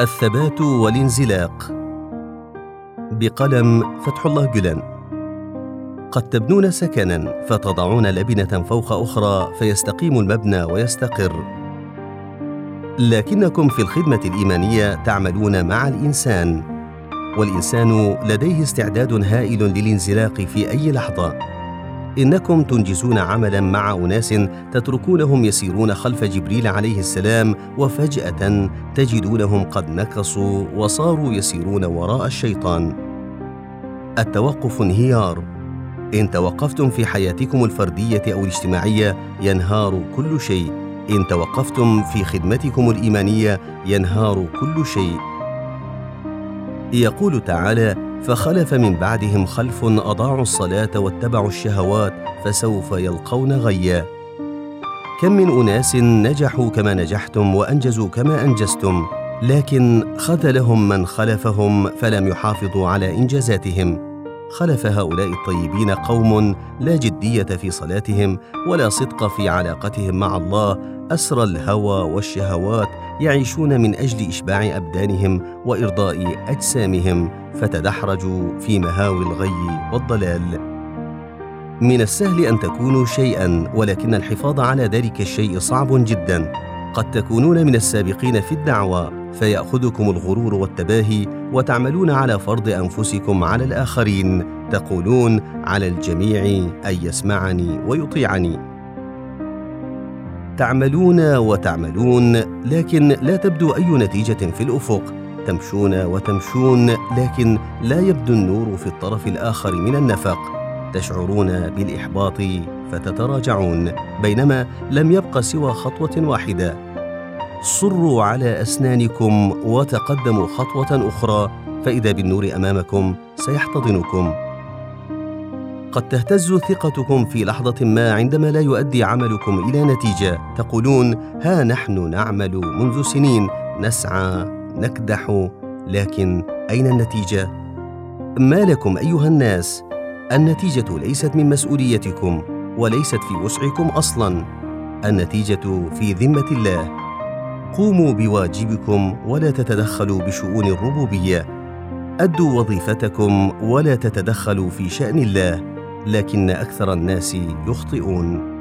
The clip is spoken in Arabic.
الثبات والانزلاق. بقلم فتح الله جلان. قد تبنون سكنا فتضعون لبنة فوق أخرى فيستقيم المبنى ويستقر. لكنكم في الخدمة الإيمانية تعملون مع الإنسان والإنسان لديه استعداد هائل للانزلاق في أي لحظة. إنكم تنجزون عملا مع أناس تتركونهم يسيرون خلف جبريل عليه السلام وفجأة تجدونهم قد نكصوا وصاروا يسيرون وراء الشيطان. التوقف انهيار. إن توقفتم في حياتكم الفردية أو الاجتماعية ينهار كل شيء. إن توقفتم في خدمتكم الإيمانية ينهار كل شيء. يقول تعالى فخلف من بعدهم خلف أضاعوا الصلاة واتبعوا الشهوات فسوف يلقون غيا. كم من أناس نجحوا كما نجحتم وأنجزوا كما أنجزتم لكن خذلهم من خلفهم فلم يحافظوا على إنجازاتهم. خلف هؤلاء الطيبين قوم لا جدية في صلاتهم ولا صدق في علاقتهم مع الله أسرى الهوى والشهوات يعيشون من أجل إشباع أبدانهم وإرضاء أجسامهم فتدحرجوا في مهاوي الغي والضلال. من السهل أن تكونوا شيئا ولكن الحفاظ على ذلك الشيء صعب جدا. قد تكونون من السابقين في الدعوه فيأخذكم الغرور والتباهي وتعملون على فرض أنفسكم على الآخرين تقولون على الجميع أن يسمعني ويطيعني. تعملون وتعملون لكن لا تبدو أي نتيجة في الأفق. تمشون وتمشون لكن لا يبدو النور في الطرف الآخر من النفق. تشعرون بالإحباط فتتراجعون بينما لم يبق سوى خطوة واحدة. صروا على أسنانكم وتقدموا خطوة أخرى فإذا بالنور أمامكم سيحتضنكم. قد تهتز ثقتكم في لحظة ما عندما لا يؤدي عملكم إلى نتيجة. تقولون ها نحن نعمل منذ سنين نسعى نكدح لكن أين النتيجة؟ ما لكم أيها الناس؟ النتيجة ليست من مسؤوليتكم وليست في وسعكم أصلا. النتيجة في ذمة الله. قوموا بواجبكم ولا تتدخلوا بشؤون الربوبية. أدوا وظيفتكم ولا تتدخلوا في شأن الله لكن أكثر الناس يخطئون.